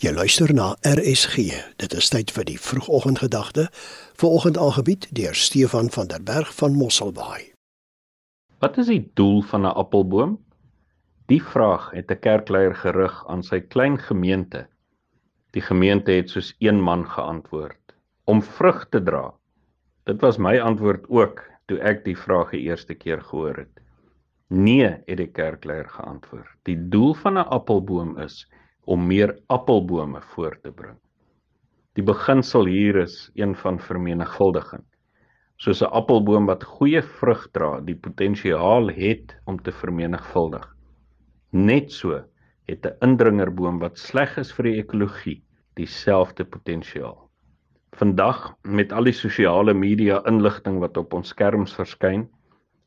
Jy luister na RSG. Dit is tyd vir die vroegoggendgedagte. Vanoggend aangebied deur Stefan van der Berg van Mosselbaai. Wat is die doel van 'n appelboom? Die vraag het 'n kerkleier gerig aan sy klein gemeente. Die gemeente het soos een man geantwoord: om vrug te dra. Dit was my antwoord ook toe ek die vraag die eerste keer gehoor het. Nee, het die kerkleier geantwoord. Die doel van 'n appelboom is om meer appelbome voor te bring. Die beginsel hier is een van vermenigvuldiging. Soos 'n appelboom wat goeie vrug dra, die potensiaal het om te vermenigvuldig. Net so het 'n indringerboom wat sleg is vir die ekologie dieselfde potensiaal. Vandag met al die sosiale media inligting wat op ons skerms verskyn,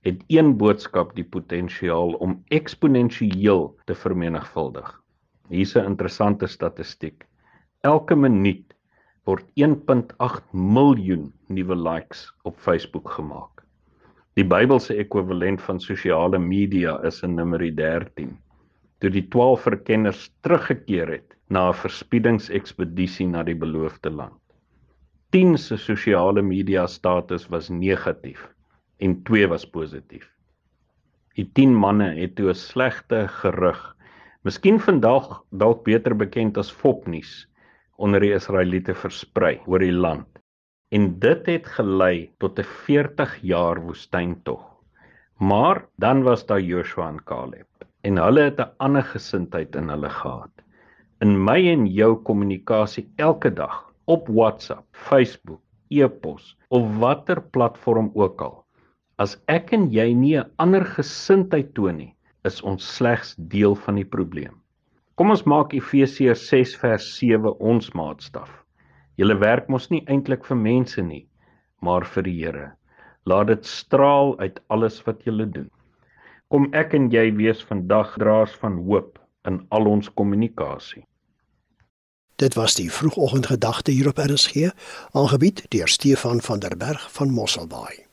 het een boodskap die potensiaal om eksponensieel te vermenigvuldig. Hier's 'n interessante statistiek. Elke minuut word 1.8 miljoen nuwe likes op Facebook gemaak. Die Bybelse ekwivalent van sosiale media is in Numeri 13. Toe die 12 verkenners teruggekeer het na 'n verspiedingsekspedisie na die beloofde land. 10 se sosiale media status was negatief en 2 was positief. Die 10 manne het toe 'n slegte gerug Miskien vandag dalk beter bekend as Fopnuus onder die Israeliete versprei oor die land. En dit het gelei tot 'n 40 jaar woestyntog. Maar dan was daar Joshua en Caleb en hulle het 'n ander gesindheid in hulle gehad. In my en jou kommunikasie elke dag op WhatsApp, Facebook, e-pos of watter platform ook al. As ek en jy nie 'n ander gesindheid toon nie, is ons slegs deel van die probleem. Kom ons maak Efesiërs 6 vers 7 ons maatstaf. Julle werk mos nie eintlik vir mense nie, maar vir die Here. Laat dit straal uit alles wat julle doen. Kom ek en jy wees vandag draers van hoop in al ons kommunikasie. Dit was die vroegoggendgedagte hier op RSG, aangebied deur Stefan van der Berg van Mosselbaai.